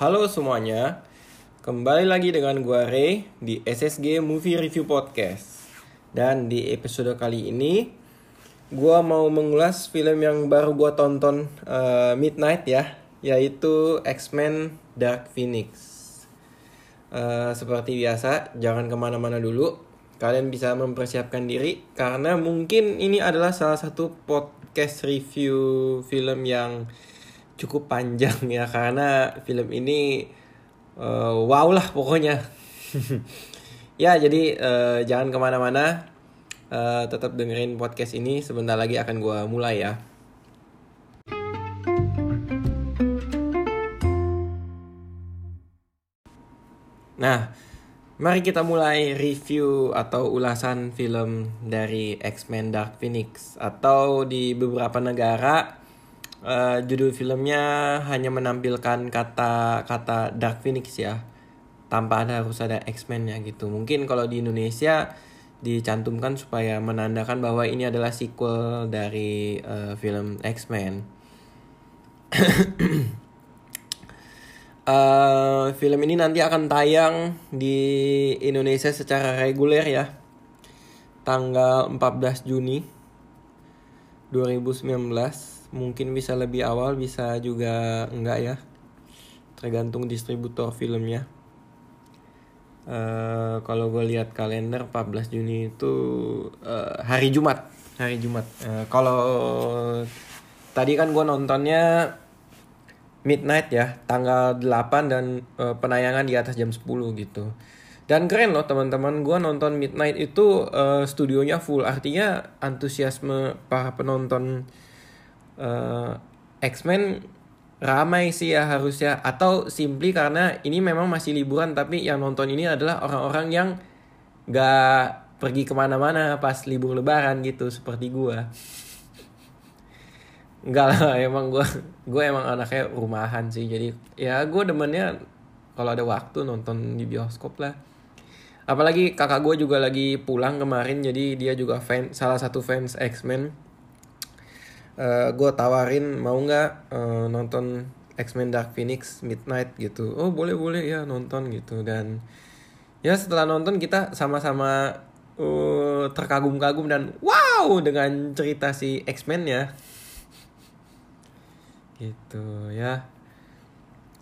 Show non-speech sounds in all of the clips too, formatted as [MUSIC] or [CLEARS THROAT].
Halo semuanya, kembali lagi dengan gua Ray di SSG Movie Review Podcast. Dan di episode kali ini, gua mau mengulas film yang baru gua tonton uh, midnight ya, yaitu X-Men Dark Phoenix. Uh, seperti biasa, jangan ke mana-mana dulu. Kalian bisa mempersiapkan diri karena mungkin ini adalah salah satu podcast review film yang cukup panjang [LAUGHS] ya karena film ini uh, wow lah pokoknya. [LAUGHS] Ya jadi uh, jangan ke mana-mana uh, tetap dengerin podcast ini. Sebentar lagi akan gue mulai ya. Nah mari kita mulai review atau ulasan film dari X-Men Dark Phoenix. Atau di beberapa negara uh, judul filmnya hanya menampilkan kata-kata Dark Phoenix ya. Tanpa ada harus ada X-Men ya gitu. Mungkin kalau di Indonesia dicantumkan supaya menandakan bahwa ini adalah sequel dari uh, film X-Men. Uh, [COUGHS] film ini nanti akan tayang di Indonesia secara reguler ya. Tanggal 14 Juni 2019 mungkin bisa lebih awal bisa juga enggak ya. Tergantung distributor filmnya. Uh, kalau gue lihat kalender 14 Juni itu uh, hari Jumat. Hari Jumat. Uh, kalau tadi kan gue nontonnya midnight ya tanggal 8 dan uh, penayangan di atas jam 10 gitu. Dan keren loh teman-teman gue nonton midnight itu uh, studionya full. Artinya antusiasme para penonton uh, X-Men ramai sih ya harusnya. Atau simply karena ini memang masih liburan tapi yang nonton ini adalah orang-orang yang gak pergi ke mana-mana pas libur lebaran gitu seperti gue Enggak lah emang gue gue emang anaknya rumahan sih. Jadi ya gue demennya kalau ada waktu nonton di bioskop lah. Apalagi kakak gue juga lagi pulang kemarin jadi dia juga fan salah satu fans X-Men uh, eh, gue tawarin mau nggak uh, nonton X-Men Dark Phoenix Midnight gitu. Oh boleh boleh ya nonton gitu. Dan ya setelah nonton kita sama-sama uh, terkagum-kagum dan wow dengan cerita si X-Men ya. Gitu ya.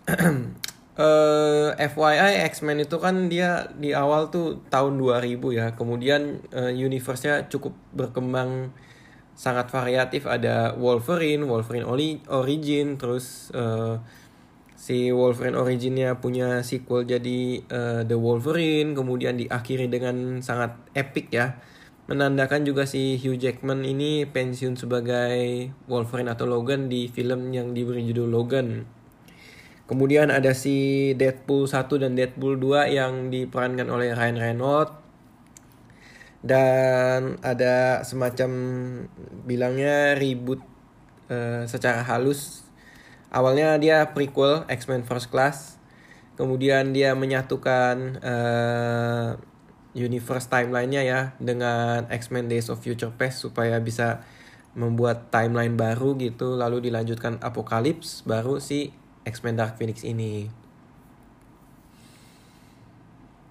[CLEARS THROAT] Uh, FYI X-Men itu kan dia di awal tuh tahun 2000 ya. Kemudian uh, universe-nya cukup berkembang sangat variatif. Ada Wolverine, Wolverine Origin, terus uh, si Wolverine Originnya punya sequel jadi uh, The Wolverine, kemudian diakhiri dengan sangat epic ya, menandakan juga si Hugh Jackman ini pensiun sebagai Wolverine atau Logan di film yang diberi judul Logan. Kemudian ada si Deadpool 1 dan Deadpool 2 yang diperankan oleh Ryan Reynolds dan ada semacam bilangnya ribut uh, secara halus. Awalnya dia prequel X-Men First Class. Kemudian dia menyatukan uh, universe timelinenya ya dengan X-Men Days of Future Past supaya bisa membuat timeline baru gitu. Lalu dilanjutkan Apocalypse baru si X-Men Dark Phoenix ini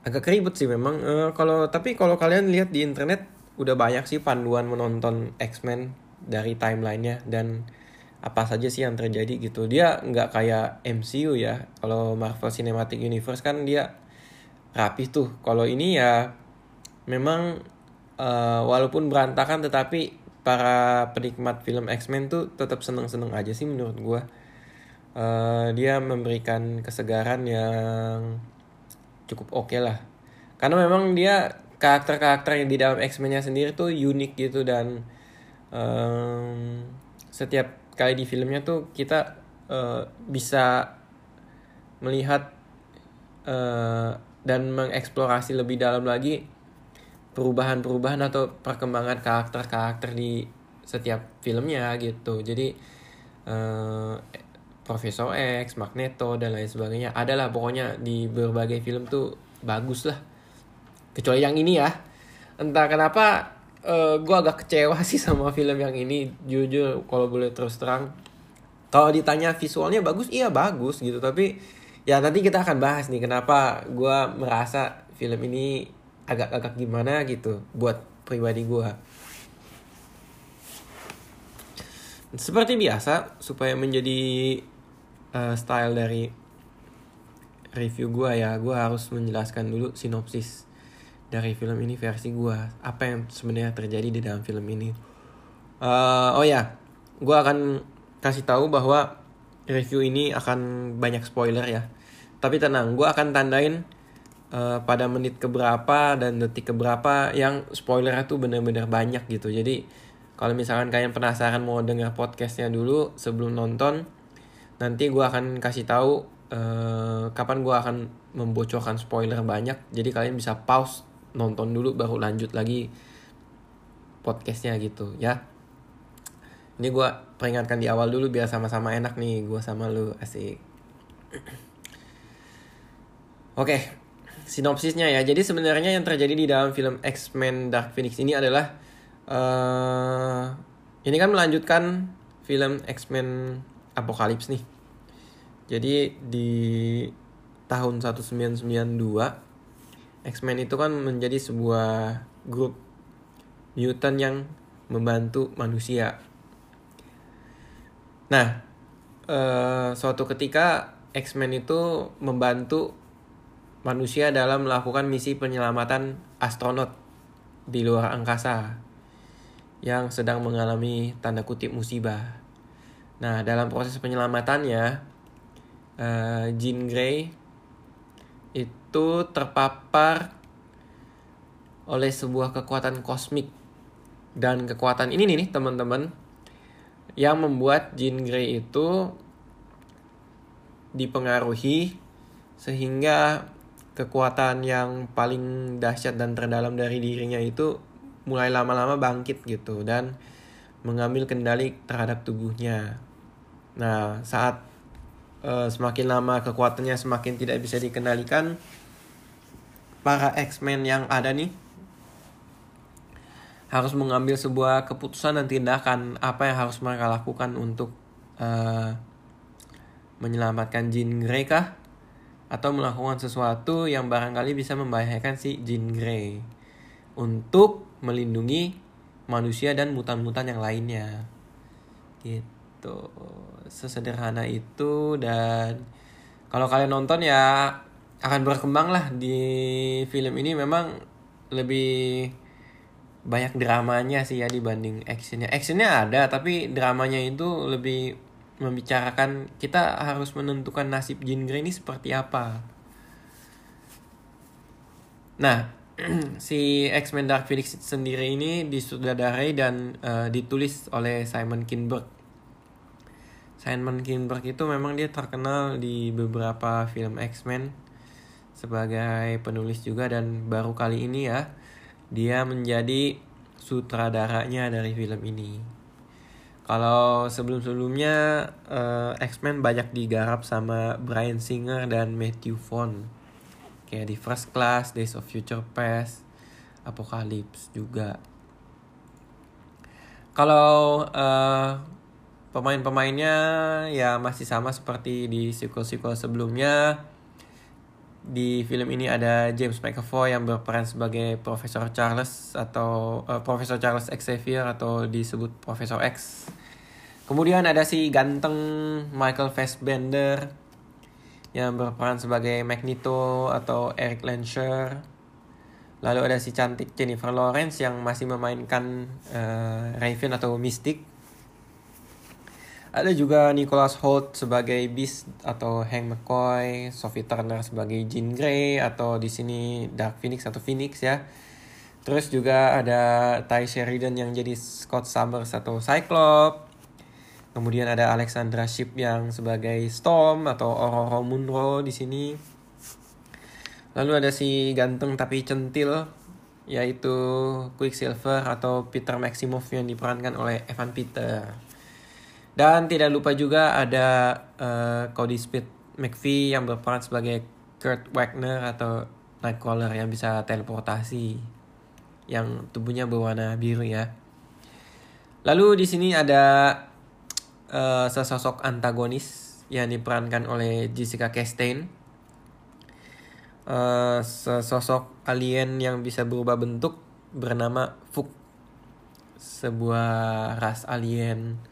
agak ribet sih memang uh, kalau tapi kalau kalian lihat di internet udah banyak sih panduan menonton X-Men dari timelinenya dan apa saja sih yang terjadi gitu. Dia nggak kayak MCU ya. Kalau Marvel Cinematic Universe kan dia rapi tuh. Kalau ini ya memang uh, walaupun berantakan tetapi para penikmat film X-Men tuh tetap seneng-seneng aja sih menurut gue uh, dia memberikan kesegaran yang cukup oke okay lah. Karena memang dia karakter-karakter yang di dalam X-Men-nya sendiri tuh unik gitu dan um, setiap kali di filmnya tuh kita uh, bisa melihat uh, dan mengeksplorasi lebih dalam lagi perubahan-perubahan atau perkembangan karakter-karakter di setiap filmnya gitu. Jadi uh, Profesor X, Magneto dan lain sebagainya. Adalah pokoknya di berbagai film tuh bagus lah. Kecuali yang ini ya. Entah kenapa uh, eh, gue agak kecewa [LAUGHS] sih sama film yang ini jujur kalau boleh terus terang. Kalau ditanya visualnya bagus iya bagus gitu. Tapi ya nanti kita akan bahas nih kenapa gue merasa film ini agak-agak gimana gitu buat pribadi gue seperti biasa supaya menjadi uh, style dari review gue ya gue harus menjelaskan dulu sinopsis dari film ini versi gue apa yang sebenarnya terjadi di dalam film ini. Uh, oh ya gue akan kasih tahu bahwa review ini akan banyak spoiler ya. Tapi tenang gue akan tandain uh, pada menit keberapa dan detik keberapa yang spoiler itu benar-benar banyak gitu. Jadi kalau misalkan kalian penasaran mau denger podcastnya dulu sebelum nonton nanti gue akan kasih tahu uh, kapan gue akan membocorkan spoiler banyak. Jadi kalian bisa pause nonton dulu baru lanjut lagi podcastnya gitu ya. Ini gue peringatkan di awal dulu biar sama-sama enak nih gue sama lu asik. Oke sinopsisnya ya. Jadi sebenarnya yang terjadi di dalam film X-Men Dark Phoenix ini adalah uh, ini kan melanjutkan film X-Men Apocalypse nih jadi di tahun 1992 X-Men itu kan menjadi sebuah grup mutant yang membantu manusia. Nah, eh, suatu ketika X-Men itu membantu manusia dalam melakukan misi penyelamatan astronot di luar angkasa yang sedang mengalami tanda kutip musibah. Nah, dalam proses penyelamatannya, eh, Jean Grey itu terpapar oleh sebuah kekuatan kosmik dan kekuatan ini nih teman-teman yang membuat Jean Grey itu dipengaruhi sehingga kekuatan yang paling dahsyat dan terdalam dari dirinya itu mulai lama-lama bangkit gitu dan mengambil kendali terhadap tubuhnya. Nah, saat uh, semakin lama kekuatannya semakin tidak bisa dikendalikan para X-Men yang ada nih harus mengambil sebuah keputusan dan tindakan apa yang harus mereka lakukan untuk uh, menyelamatkan Jean Grey kah? Atau melakukan sesuatu yang barangkali bisa membahayakan si Jean Grey untuk melindungi manusia dan mutan-mutan yang lainnya. Gitu sesederhana itu dan kalau kalian nonton ya akan berkembang lah di film ini. Memang lebih banyak dramanya sih ya dibanding actionnya. Actionnya ada tapi dramanya itu lebih membicarakan kita harus menentukan nasib Jean Grey ini seperti apa. Nah [CLEARS THROAT] si X-Men Dark Phoenix sendiri ini disutradarai dan uh, ditulis oleh Simon Kinberg Simon Kinberg itu memang dia terkenal di beberapa film X-Men sebagai penulis juga dan baru kali ini ya dia menjadi sutradaranya dari film ini. Kalau sebelum-sebelumnya uh, X-Men banyak digarap sama Brian Singer dan Matthew Vaughn. Kayak di First Class, Days of Future Past, Apocalypse juga. Kalau uh, Pemain-pemainnya ya masih sama seperti di sequel-sequel sebelumnya. Di film ini ada James McAvoy yang berperan sebagai Profesor Charles atau uh, Profesor Charles Xavier atau disebut Profesor X. Kemudian ada si ganteng Michael Fassbender yang berperan sebagai Magneto atau Eric Lansher. Lalu ada si cantik Jennifer Lawrence yang masih memainkan uh, Raven atau Mystic ada juga Nicholas Holt sebagai Beast atau Hank McCoy, Sophie Turner sebagai Jean Grey atau di sini Dark Phoenix atau Phoenix ya. Terus juga ada Ty Sheridan yang jadi Scott Summers atau Cyclops. Kemudian ada Alexandra Ship yang sebagai Storm atau Aurora Munro di sini. Lalu ada si ganteng tapi centil yaitu Quicksilver atau Peter Maximoff yang diperankan oleh Evan Peter. Dan tidak lupa juga ada uh, Cody Speed McPhee yang berperan sebagai Kurt Wagner atau Nightcrawler yang bisa teleportasi yang tubuhnya berwarna biru ya. Lalu di sini ada uh, sesosok antagonis yang diperankan oleh Jessica Chastain. Uh, sesosok alien yang bisa berubah bentuk bernama Fuk. Sebuah ras alien.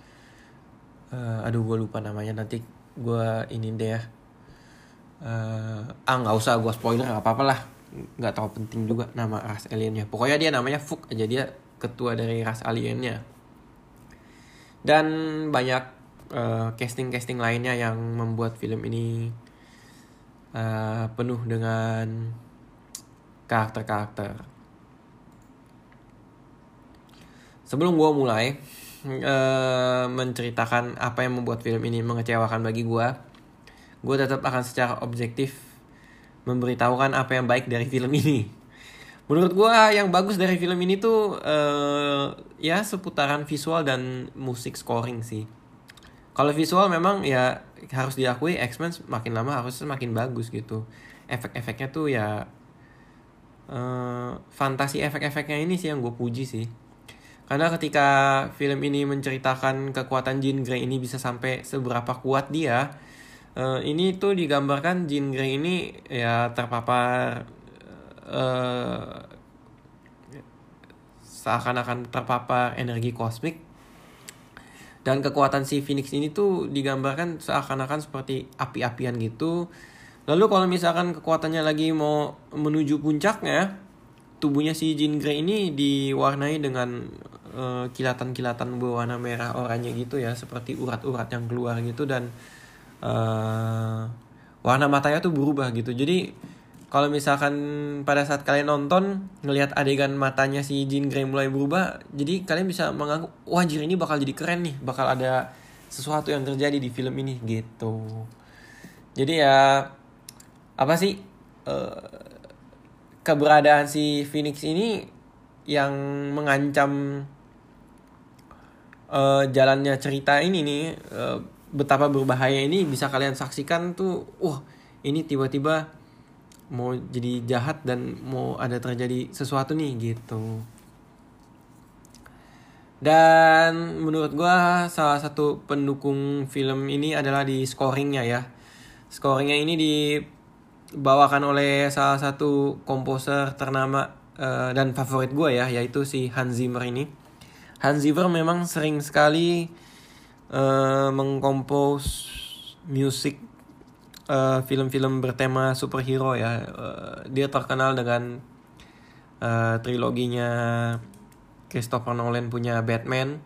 Uh, aduh gue lupa namanya. Nanti gue ini deh ya. Uh, ah nggak usah gue spoiler nggak apa-apa lah. Nggak terlalu penting juga nama ras aliennya. Pokoknya dia namanya Fuk aja dia ketua dari ras aliennya. Dan banyak uh, casting-casting lainnya yang membuat film ini uh, penuh dengan karakter-karakter. Sebelum gue mulai uh, menceritakan apa yang membuat film ini mengecewakan bagi gue gue tetap akan secara objektif memberitahukan apa yang baik dari film ini. Menurut gue yang bagus dari film ini tuh uh, ya seputaran visual dan musik scoring sih. Kalau visual memang ya harus diakui X-Men makin lama harus semakin bagus gitu. Efek-efeknya tuh ya uh, fantasi efek-efeknya ini sih yang gue puji sih. Karena ketika film ini menceritakan kekuatan Jean Grey ini bisa sampai seberapa kuat dia, uh, ini tuh digambarkan Jean Grey ini ya terpapar uh, seakan-akan terpapar energi kosmik dan kekuatan si Phoenix ini tuh digambarkan seakan-akan seperti api-apian gitu. Lalu kalau misalkan kekuatannya lagi mau menuju puncaknya, tubuhnya si Jean Grey ini diwarnai dengan uh, kilatan-kilatan berwarna merah oranye gitu ya, seperti urat-urat yang keluar gitu dan uh, warna matanya tuh berubah gitu. Jadi kalau misalkan pada saat kalian nonton ngelihat adegan matanya si Jean Grey mulai berubah jadi kalian bisa menganggap wah Jean ini bakal jadi keren nih bakal ada sesuatu yang terjadi di film ini gitu. Jadi ya apa sih uh, keberadaan si Phoenix ini yang mengancam uh, jalannya cerita ini nih uh, betapa berbahaya ini bisa kalian saksikan tuh wah ini tiba-tiba mau jadi jahat dan mau ada terjadi sesuatu nih gitu. Dan menurut gue salah satu pendukung film ini adalah di scoringnya ya. Scoringnya ini dibawakan oleh salah satu komposer ternama uh, dan favorit gue ya yaitu si Hans Zimmer ini Hans Zimmer memang sering sekali uh, mengkompos musik uh, film-film bertema superhero ya. Uh, dia terkenal dengan uh, triloginya Christopher Nolan punya Batman.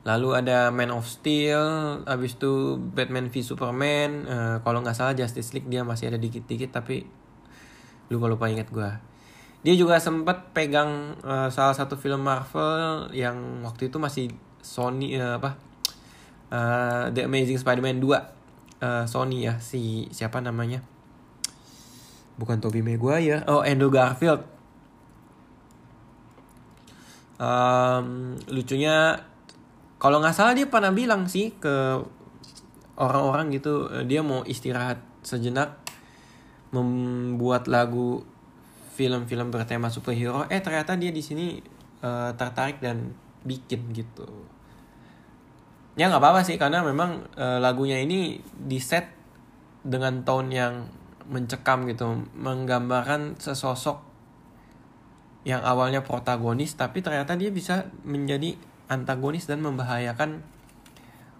Lalu ada Man of Steel, habis itu Batman v Superman. Uh, kalau nggak salah Justice League dia masih ada dikit-dikit tapi lupa-lupa inget gue. Dia juga sempat pegang uh, salah satu film Marvel yang waktu itu masih Sony uh, apa uh, The Amazing Spider-Man 2 uh, Sony ya si siapa namanya? Bukan Tobey Maguire. Oh Andrew Garfield. Um, lucunya kalau nggak salah dia pernah bilang sih ke orang-orang gitu dia mau istirahat sejenak membuat lagu film-film bertema superhero eh ternyata dia di sini uh, tertarik dan bikin gitu. Ya nggak apa-apa sih karena memang e, lagunya ini di set dengan tone yang mencekam gitu menggambarkan sesosok yang awalnya protagonis tapi ternyata dia bisa menjadi antagonis dan membahayakan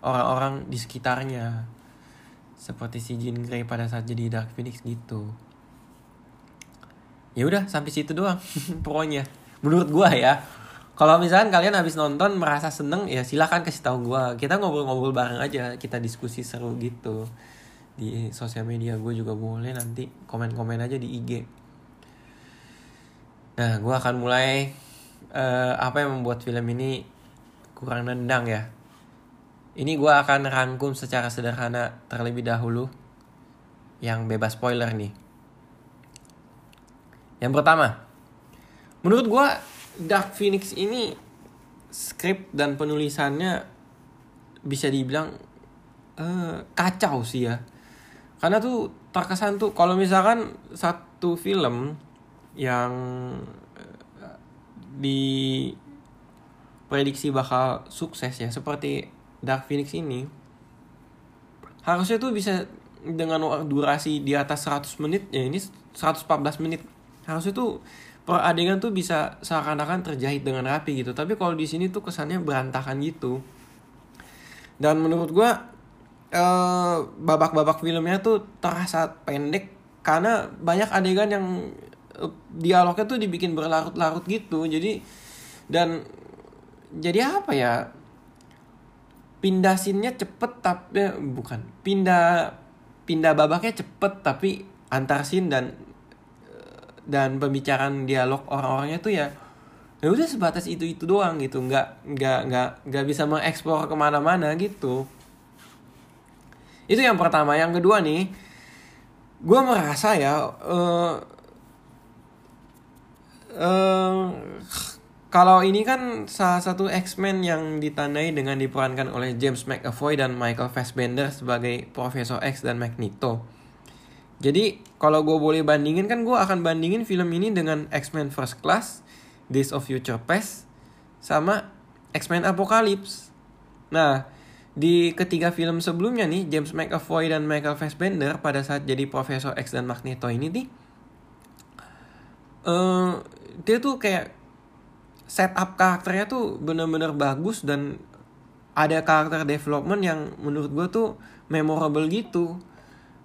orang-orang di sekitarnya. Seperti si Jean Grey pada saat jadi Dark Phoenix gitu ya udah sampai situ doang [LAUGHS] pokoknya. Menurut gua ya kalau misalkan kalian habis nonton merasa seneng ya silahkan kasih tahu gue kita ngobrol-ngobrol bareng aja kita diskusi seru gitu. Di sosial media gue juga boleh nanti komen-komen aja di IG nah gue akan mulai uh, apa yang membuat film ini kurang nendang ya. Ini gue akan rangkum secara sederhana terlebih dahulu yang bebas spoiler nih yang pertama menurut gue Dark Phoenix ini skrip dan penulisannya bisa dibilang uh, kacau sih ya. Karena tuh terkesan tuh kalau misalkan satu film yang uh, di prediksi bakal sukses ya seperti Dark Phoenix ini harusnya tuh bisa dengan durasi di atas 100 menit ya ini 114 menit harusnya tuh per adegan tuh bisa seakan-akan terjahit dengan rapi gitu. Tapi kalau di sini tuh kesannya berantakan gitu. Dan menurut gua eh, babak-babak filmnya tuh terasa pendek karena banyak adegan yang eh, dialognya tuh dibikin berlarut-larut gitu. Jadi dan jadi apa ya? Pindah sinnya cepet tapi eh, bukan. Pindah pindah babaknya cepet tapi antar scene dan dan pembicaraan dialog orang-orangnya tuh ya ya udah sebatas itu itu doang gitu. Nggak nggak nggak nggak bisa mengeksplor ke mana-mana gitu. Itu yang pertama. Yang kedua nih gue merasa ya uh, uh, kalau ini kan salah satu X-Men yang ditandai dengan diperankan oleh James McAvoy dan Michael Fassbender sebagai Profesor X dan Magneto. Jadi kalau gue boleh bandingin kan gue akan bandingin film ini dengan X-Men First Class, Days of Future Past, sama X-Men Apocalypse. Nah, di ketiga film sebelumnya nih, James McAvoy dan Michael Fassbender pada saat jadi Profesor X dan Magneto ini nih, uh, dia tuh kayak setup karakternya tuh bener-bener bagus dan ada karakter development yang menurut gue tuh memorable gitu.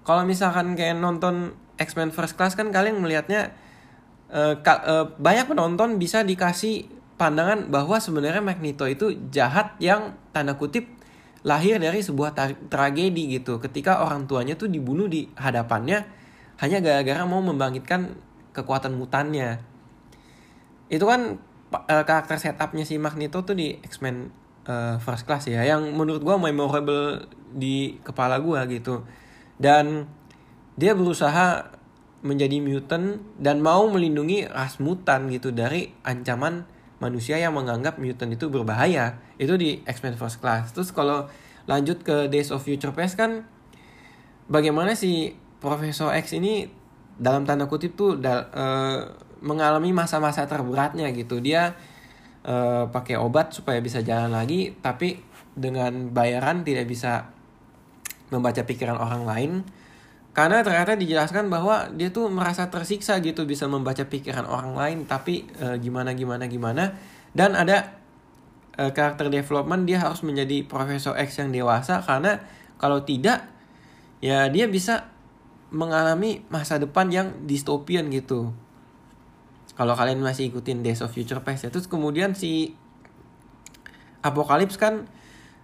Kalau misalkan kayak nonton X-Men First Class kan kalian melihatnya uh, uh, banyak penonton bisa dikasih pandangan bahwa sebenarnya Magneto itu jahat yang tanda kutip lahir dari sebuah tragedi gitu. Ketika orang tuanya tuh dibunuh di hadapannya hanya gara-gara mau membangkitkan kekuatan mutannya. Itu kan uh, karakter setupnya si Magneto tuh di X-Men uh, First Class ya yang menurut gue memorable di kepala gue gitu dan dia berusaha menjadi mutant dan mau melindungi ras mutan gitu dari ancaman manusia yang menganggap mutant itu berbahaya. Itu di X-Men First Class. Terus kalau lanjut ke Days of Future Past kan bagaimana si Profesor X ini dalam tanda kutip tuh uh, mengalami masa-masa terberatnya gitu. Dia uh, pakai obat supaya bisa jalan lagi tapi dengan bayaran tidak bisa membaca pikiran orang lain karena ternyata dijelaskan bahwa dia tuh merasa tersiksa gitu bisa membaca pikiran orang lain tapi uh, gimana gimana gimana. Dan ada uh, karakter development dia harus menjadi Profesor X yang dewasa karena kalau tidak ya dia bisa mengalami masa depan yang distopian gitu. Kalau kalian masih ikutin Days of Future Past ya terus kemudian si Apocalypse kan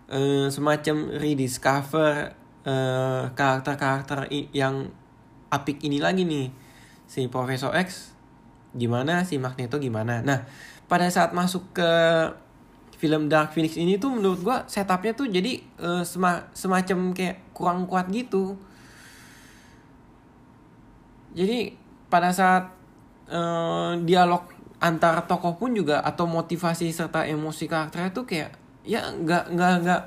uh, semacam rediscover uh, karakter-karakter yang apik ini lagi nih. Si Profesor X gimana? Si Magneto gimana? Nah pada saat masuk ke film Dark Phoenix ini tuh menurut gua setupnya tuh jadi uh, sema semacam kayak kurang kuat gitu. Jadi pada saat uh, dialog antar tokoh pun juga atau motivasi serta emosi karakternya tuh kayak ya nggak nggak nggak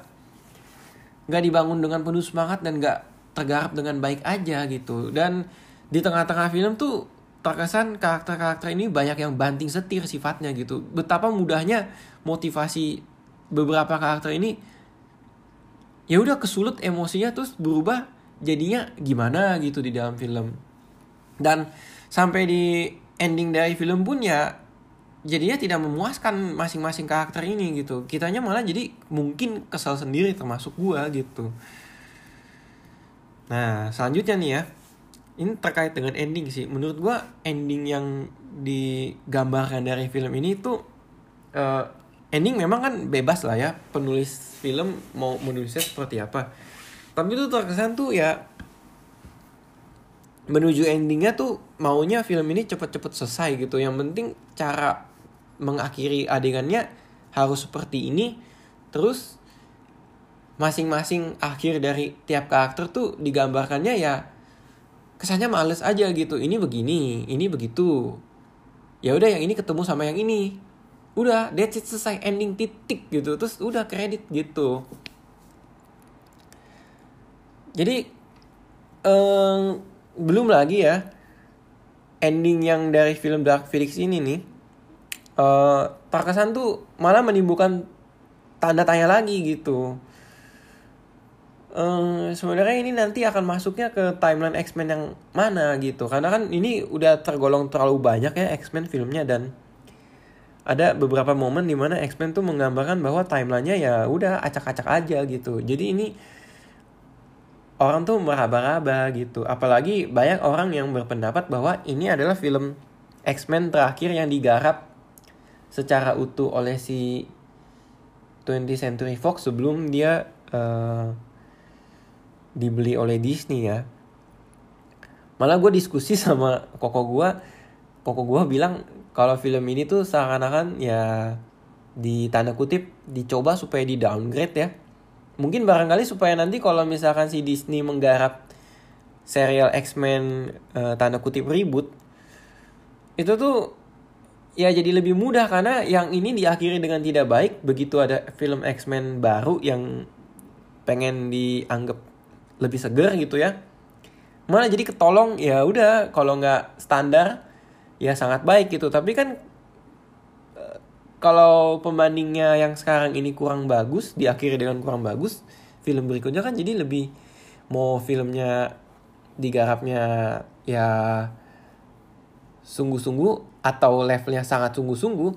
nggak dibangun dengan penuh semangat dan nggak tergarap dengan baik aja gitu. Dan di tengah-tengah film tuh terkesan karakter-karakter ini banyak yang banting setir sifatnya gitu. Betapa mudahnya motivasi beberapa karakter ini ya udah kesulut emosinya terus berubah jadinya gimana gitu di dalam film. Dan sampai di ending dari film pun ya jadinya tidak memuaskan masing-masing karakter ini gitu. Kitanya malah jadi mungkin kesal sendiri termasuk gua gitu. Nah selanjutnya nih ya. Ini terkait dengan ending sih. Menurut gua ending yang digambarkan dari film ini tuh uh, ending memang kan bebas lah ya. Penulis film mau menulisnya seperti apa. Tapi itu terkesan tuh ya menuju endingnya tuh maunya film ini cepet-cepet selesai gitu. Yang penting cara mengakhiri adegannya harus seperti ini. Terus masing-masing akhir dari tiap karakter tuh digambarkannya ya kesannya males aja gitu. Ini begini ini begitu. Ya udah yang ini ketemu sama yang ini. Udah that's it selesai ending titik gitu. Terus udah kredit gitu. Jadi um, belum lagi ya ending yang dari film Dark Phoenix ini nih uh, terkesan tuh malah menimbulkan tanda tanya lagi gitu. Uh, sebenarnya ini nanti akan masuknya ke timeline X-Men yang mana gitu. Karena kan ini udah tergolong terlalu banyak ya X-Men filmnya dan ada beberapa momen di mana X-Men tuh menggambarkan bahwa timelinenya ya udah acak-acak aja gitu. Jadi ini orang tuh meraba-raba gitu. Apalagi banyak orang yang berpendapat bahwa ini adalah film X-Men terakhir yang digarap secara utuh oleh si 20th Century Fox sebelum dia uh, dibeli oleh Disney ya. Malah gue diskusi [LAUGHS] sama koko gue koko gue bilang kalau film ini tuh seakan-akan ya di tanda kutip dicoba supaya di downgrade ya. Mungkin barangkali supaya nanti kalau misalkan si Disney menggarap serial X-Men uh, tanda kutip ribut itu tuh ya jadi lebih mudah karena yang ini diakhiri dengan tidak baik. Begitu ada film X-Men baru yang pengen dianggap lebih seger gitu ya. Malah jadi ketolong ya udah kalau nggak standar ya sangat baik gitu. Tapi kan eh, kalau pembandingnya yang sekarang ini kurang bagus diakhiri dengan kurang bagus film berikutnya kan jadi lebih mau filmnya digarapnya ya sungguh-sungguh atau levelnya sangat sungguh-sungguh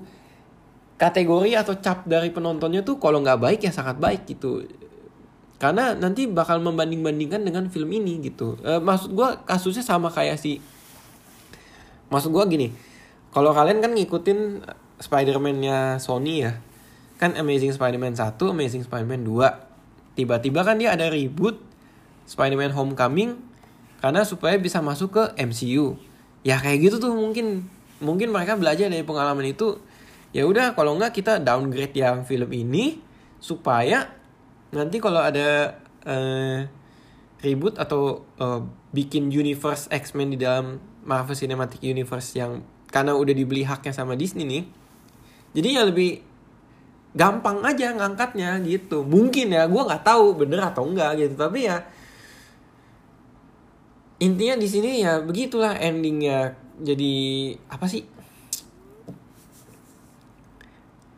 kategori atau cap dari penontonnya tuh kalau nggak baik ya sangat baik gitu. Karena nanti bakal membanding-bandingkan dengan film ini gitu. E, maksud gue kasusnya sama kayak si maksud gue gini kalau kalian kan ngikutin Spider-Man-nya Sony ya kan Amazing Spider-Man 1, Amazing Spider-Man 2 tiba-tiba kan dia ada reboot Spider-Man Homecoming karena supaya bisa masuk ke MCU ya kayak gitu tuh mungkin mungkin mereka belajar dari pengalaman itu ya udah kalau nggak kita downgrade yang film ini supaya nanti kalau ada uh, reboot atau uh, bikin universe X-Men di dalam Marvel Cinematic Universe yang karena udah dibeli haknya sama Disney nih jadi ya lebih gampang aja ngangkatnya gitu. Mungkin ya gue nggak tahu bener atau enggak gitu tapi ya intinya di sini ya begitulah endingnya jadi apa sih?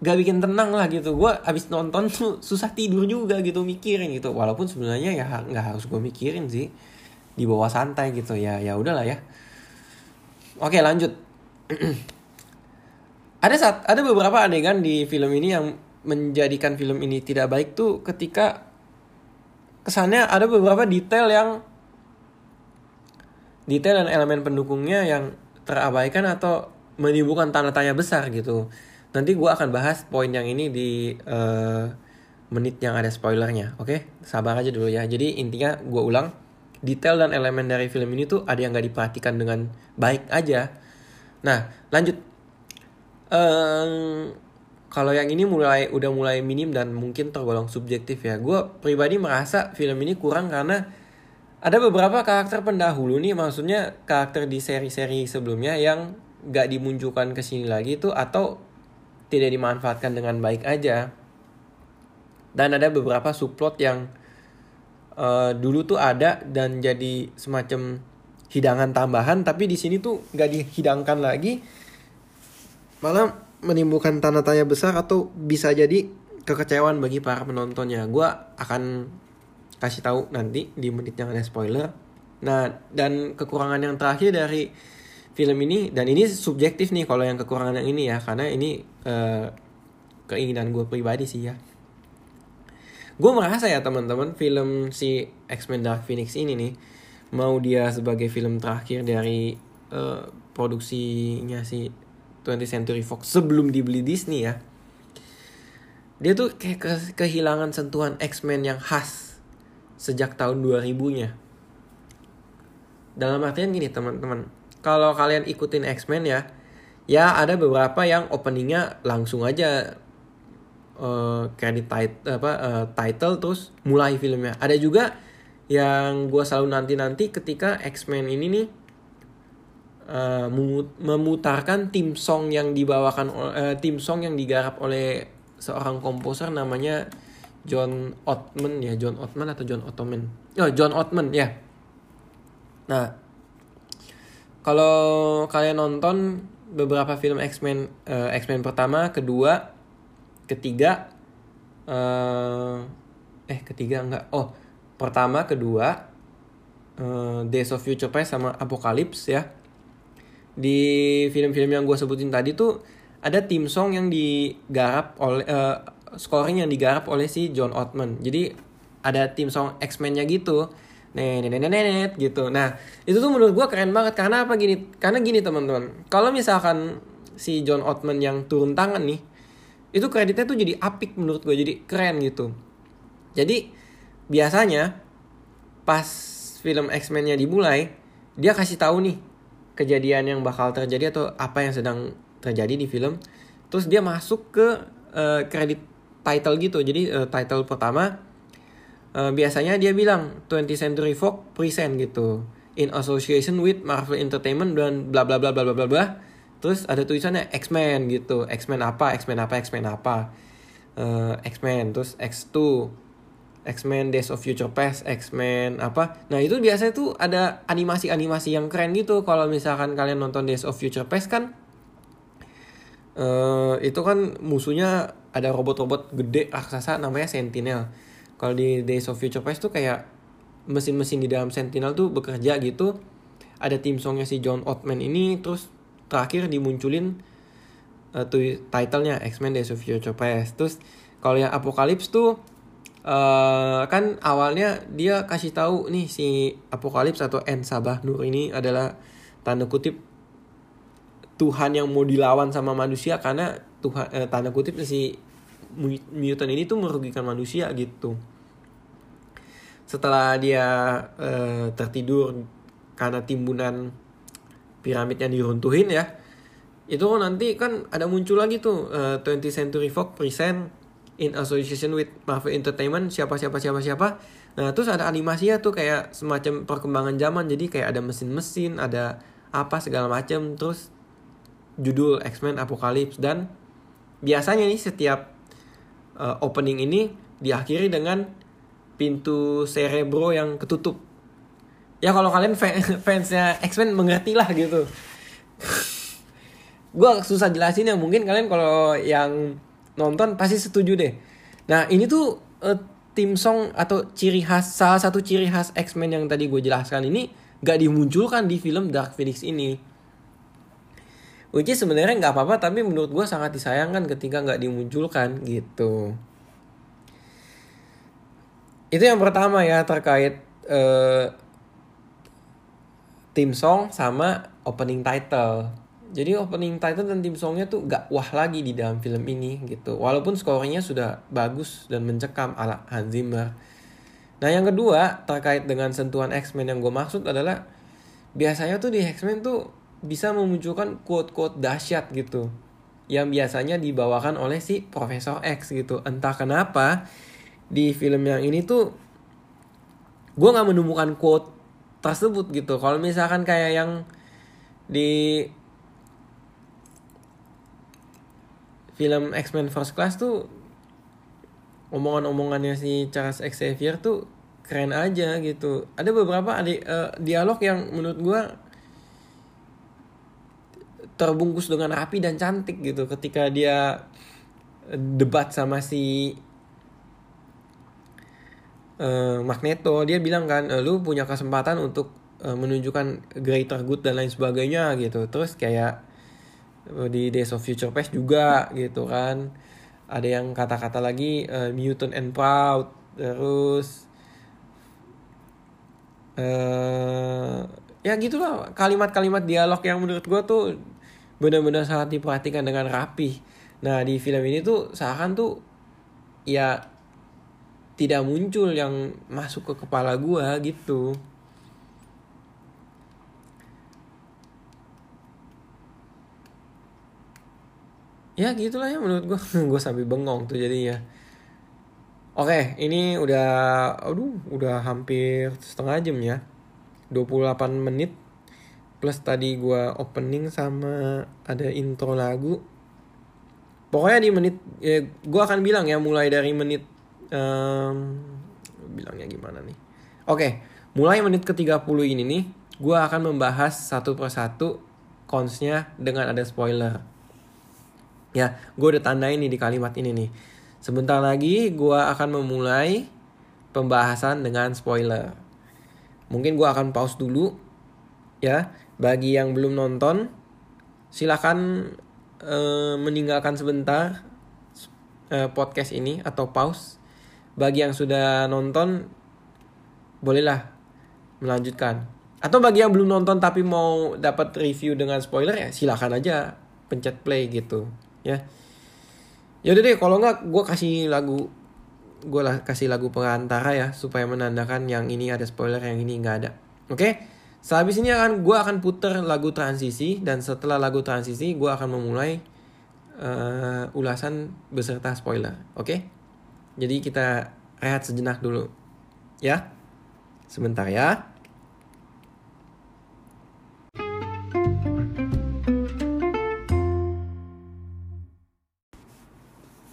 Gak bikin tenang lah gitu. Gue abis nonton tuh susah tidur juga gitu mikirin gitu. Walaupun sebenarnya ya nggak harus gue mikirin sih. Di bawah santai gitu. Ya ya udahlah ya. Oke lanjut. [CLEARS THROAT] Ada saat ada beberapa adegan di film ini yang menjadikan film ini tidak baik tuh ketika kesannya ada beberapa detail yang detail dan elemen pendukungnya yang terabaikan atau menimbulkan tanda tanya besar gitu. Nanti gue akan bahas poin yang ini di uh, menit yang ada spoilernya, oke? Okay? Sabar aja dulu ya. Jadi intinya gue ulang, detail dan elemen dari film ini tuh ada yang gak diperhatikan dengan baik aja. Nah, lanjut. Um, kalau yang ini mulai udah mulai minim dan mungkin tergolong subjektif ya. Gue pribadi merasa film ini kurang karena ada beberapa karakter pendahulu nih maksudnya karakter di seri-seri sebelumnya yang gak dimunculkan ke sini lagi itu atau tidak dimanfaatkan dengan baik aja. Dan ada beberapa subplot yang uh, dulu tuh ada dan jadi semacam hidangan tambahan tapi di sini tuh gak dihidangkan lagi. Malah menimbulkan tanda tanya besar atau bisa jadi kekecewaan bagi para penontonnya. Gue akan kasih tahu nanti di menit yang ada spoiler. Nah, dan kekurangan yang terakhir dari film ini dan ini subjektif nih kalau yang kekurangan yang ini ya karena ini uh, keinginan gue pribadi sih ya. Gue merasa ya teman-teman film si X-Men Dark Phoenix ini nih mau dia sebagai film terakhir dari uh, produksinya si 20th Century Fox sebelum dibeli Disney ya. Dia tuh kayak ke kehilangan sentuhan X-Men yang khas sejak tahun 2000-nya. Dalam artian gini teman-teman, kalau kalian ikutin X-Men ya, ya ada beberapa yang openingnya langsung aja uh, title apa uh, title terus mulai filmnya. Ada juga yang gue selalu nanti-nanti ketika X-Men ini nih uh, memutarkan tim song yang dibawakan uh, tim song yang digarap oleh seorang komposer namanya John Ottman ya John Ottman atau John Ottoman? Oh John Ottman ya. Nah kalau kalian nonton beberapa film X-Men uh, X-Men pertama kedua ketiga uh, eh ketiga enggak. Oh pertama kedua uh, Days of Future Past sama Apocalypse ya. Di film-film yang gue sebutin tadi tuh ada tim song yang digarap oleh scoring yang digarap oleh si John Ottman. Jadi ada tim song X-Men-nya gitu. Nenet gitu. Nah itu tuh menurut gue keren banget. Karena apa gini? Karena gini teman-teman. Kalau misalkan si John Ottman yang turun tangan nih itu kreditnya tuh jadi apik menurut gue jadi keren gitu. Jadi biasanya pas film X-Men-nya dimulai dia kasih tahu nih kejadian yang bakal terjadi atau apa yang sedang terjadi di film. Terus dia masuk ke uh, kredit title gitu. Jadi uh, title pertama uh, biasanya dia bilang 20th Century Fox present gitu. In association with Marvel Entertainment dan bla bla bla bla bla bla bla. Terus ada tulisannya X-Men gitu. X-Men apa X-Men apa X-Men apa. Uh, X-Men terus X2 X-Men Days of Future Past X-Men apa. Nah itu biasanya tuh ada animasi-animasi yang keren gitu. Kalau misalkan kalian nonton Days of Future Past kan uh, itu kan musuhnya ada robot-robot gede raksasa namanya Sentinel. Kalau di Days of Future Past tuh kayak mesin-mesin di dalam Sentinel tuh bekerja gitu. Ada tim songnya si John Ottman ini terus terakhir dimunculin uh, tuh titlenya X-Men Days of Future Past. Terus kalau yang Apocalypse tuh uh, kan awalnya dia kasih tahu nih si Apocalypse atau En Sabah Nur ini adalah tanda kutip Tuhan yang mau dilawan sama manusia karena Tuhan eh, tanda kutip si mutant ini tuh merugikan manusia gitu. Setelah dia uh, tertidur karena timbunan piramid yang diruntuhin ya itu nanti kan ada muncul lagi tuh uh, 20th Century Fox present in association with Marvel Entertainment siapa siapa siapa siapa. Nah terus ada animasinya tuh kayak semacam perkembangan zaman jadi kayak ada mesin-mesin ada apa segala macam terus judul X-Men Apocalypse dan biasanya nih setiap uh, opening ini diakhiri dengan pintu cerebro yang ketutup. Ya kalau kalian [LAUGHS] fansnya X-Men mengerti lah gitu. [LAUGHS] gue susah jelasin ya mungkin kalian kalau yang nonton pasti setuju deh. Nah ini tuh uh, tim song atau ciri khas salah satu ciri khas X-Men yang tadi gue jelaskan ini gak dimunculkan di film Dark Phoenix ini. Which is sebenarnya nggak apa-apa tapi menurut gue sangat disayangkan ketika nggak dimunculkan gitu. Itu yang pertama ya terkait uh, tim song sama opening title. Jadi opening title dan tim songnya tuh gak wah lagi di dalam film ini gitu. Walaupun skornya sudah bagus dan mencekam ala Hans Zimmer. Nah yang kedua terkait dengan sentuhan X-Men yang gue maksud adalah biasanya tuh di X-Men tuh bisa memunculkan quote-quote dahsyat gitu. Yang biasanya dibawakan oleh si Profesor X gitu. Entah kenapa di film yang ini tuh gue nggak menemukan quote tersebut gitu kalau misalkan kayak yang di film X-Men First Class tuh omongan-omongannya si Charles Xavier tuh keren aja gitu ada beberapa ada uh, dialog yang menurut gue terbungkus dengan rapi dan cantik gitu ketika dia debat sama si uh, Magneto. Dia bilang kan uh, lu punya kesempatan untuk uh, menunjukkan greater good dan lain sebagainya gitu. Terus kayak di Days of Future Past juga gitu kan. Ada yang kata-kata lagi uh, mutant and proud terus uh, ya gitulah kalimat-kalimat dialog yang menurut gue tuh benar-benar sangat diperhatikan dengan rapi. Nah di film ini tuh seakan tuh ya tidak muncul yang masuk ke kepala gue gitu. Ya gitulah ya menurut gue [LAUGHS] gue sampai bengong tuh jadinya. Oke ini udah aduh udah hampir setengah jam ya. 28 menit plus tadi gue opening sama ada intro lagu pokoknya di menit ya gue akan bilang ya mulai dari menit um, bilangnya gimana nih oke mulai menit ke 30 ini nih gue akan membahas satu persatu consnya dengan ada spoiler ya gue udah tandain nih di kalimat ini nih sebentar lagi gue akan memulai pembahasan dengan spoiler. Mungkin gue akan pause dulu ya. Bagi yang belum nonton, silakan uh, meninggalkan sebentar uh, podcast ini atau pause. Bagi yang sudah nonton, bolehlah melanjutkan. Atau bagi yang belum nonton tapi mau dapat review dengan spoiler ya silakan aja pencet play gitu ya. Yaudah deh kalau nggak gue kasih lagu gue kasih lagu perantara ya supaya menandakan yang ini ada spoiler yang ini nggak ada oke okay? Sehabis ini akan gue akan putar lagu transisi dan setelah lagu transisi gue akan memulai uh, ulasan beserta spoiler oke okay? jadi kita rehat sejenak dulu ya sebentar ya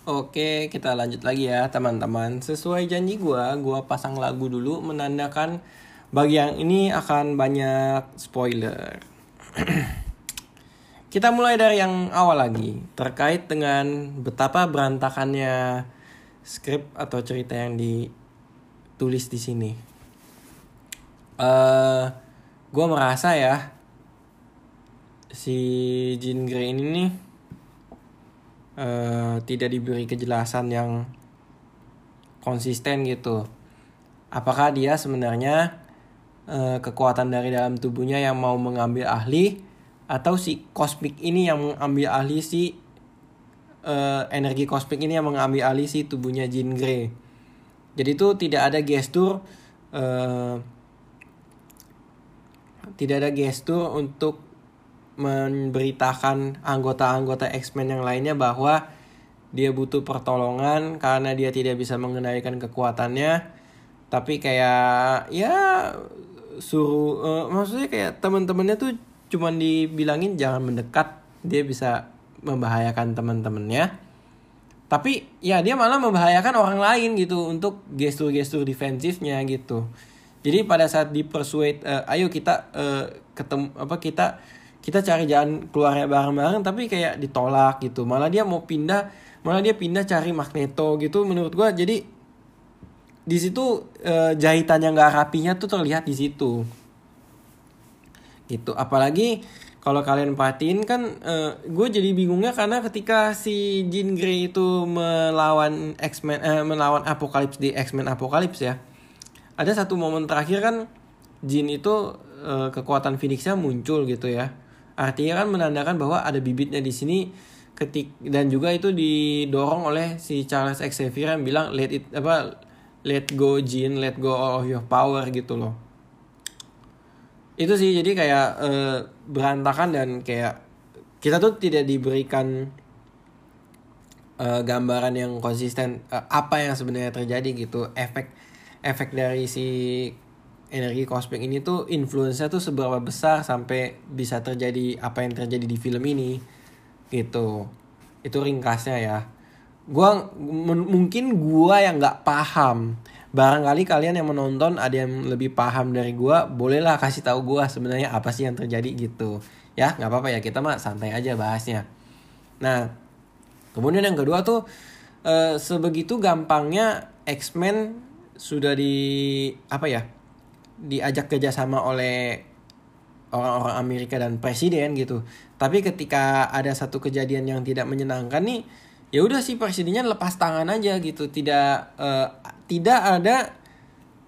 Oke, kita lanjut lagi ya teman-teman. Sesuai janji gue, gue pasang lagu dulu menandakan bagi yang ini akan banyak spoiler. [CLEARS THROAT] kita mulai dari yang awal lagi, terkait dengan betapa berantakannya skrip atau cerita yang ditulis di sini. Uh, eh, gue merasa ya, si Jean Grey ini nih uh, tidak diberi kejelasan yang konsisten gitu. Apakah dia sebenarnya uh, kekuatan dari dalam tubuhnya yang mau mengambil ahli atau si kosmik ini yang mengambil ahli si uh, energi kosmik ini yang mengambil alih si tubuhnya Jean Grey. Jadi itu tidak ada gestur uh, tidak ada gestur untuk memberitakan anggota-anggota X-Men yang lainnya bahwa dia butuh pertolongan karena dia tidak bisa mengendalikan kekuatannya tapi kayak ya suruh uh, maksudnya kayak teman-temannya tuh cuman dibilangin jangan mendekat. Dia bisa membahayakan teman-temannya. Tapi ya dia malah membahayakan orang lain gitu untuk gestur-gestur defensifnya gitu. Jadi pada saat dipersuade uh, ayo kita uh, ketemu apa kita kita cari jalan keluarnya bareng-bareng tapi kayak ditolak gitu. Malah dia mau pindah malah dia pindah cari magneto gitu menurut gua. Jadi di situ e, jahitan yang gak rapinya tuh terlihat di situ. Gitu. Apalagi kalau kalian perhatiin kan e, eh, gue jadi bingungnya karena ketika si Jean Grey itu melawan X-Men eh, melawan Apokalips di X-Men Apokalips ya ada satu momen terakhir kan Jean itu e, kekuatan Phoenixnya muncul gitu ya. Artinya kan menandakan bahwa ada bibitnya di sini ketik dan juga itu didorong oleh si Charles Xavier yang bilang let it apa let go Jean, let go of your power gitu loh. Itu sih jadi kayak uh, berantakan dan kayak kita tuh tidak diberikan uh, gambaran yang konsisten uh, apa yang sebenarnya terjadi gitu. Efek efek dari si energi kosmik ini tuh influence-nya tuh seberapa besar sampai bisa terjadi apa yang terjadi di film ini gitu. Itu ringkasnya ya gua mungkin gua yang nggak paham. Barangkali kalian yang menonton ada yang lebih paham dari gua bolehlah kasih tahu gua sebenarnya apa sih yang terjadi gitu. Ya nggak apa-apa ya kita mah santai aja bahasnya. Nah kemudian yang kedua tuh e, sebegitu gampangnya X-Men sudah di apa ya diajak kerjasama oleh orang-orang Amerika dan presiden gitu. Tapi ketika ada satu kejadian yang tidak menyenangkan nih, ya udah sih presidennya lepas tangan aja gitu. Tidak uh, tidak ada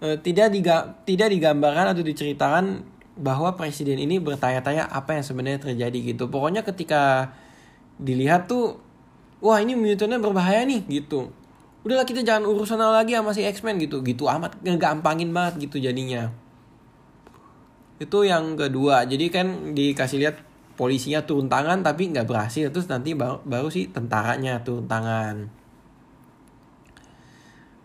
uh, tidak diga tidak digambarkan atau diceritakan bahwa presiden ini bertanya-tanya apa yang sebenarnya terjadi gitu. Pokoknya ketika dilihat tuh wah ini mutantnya berbahaya nih gitu udahlah kita jangan urusan lagi sama si X-Men gitu gitu amat ngegampangin banget gitu jadinya itu yang kedua jadi kan dikasih lihat polisinya turun tangan tapi nggak berhasil. Terus nanti baru, baru sih tentaranya turun tangan.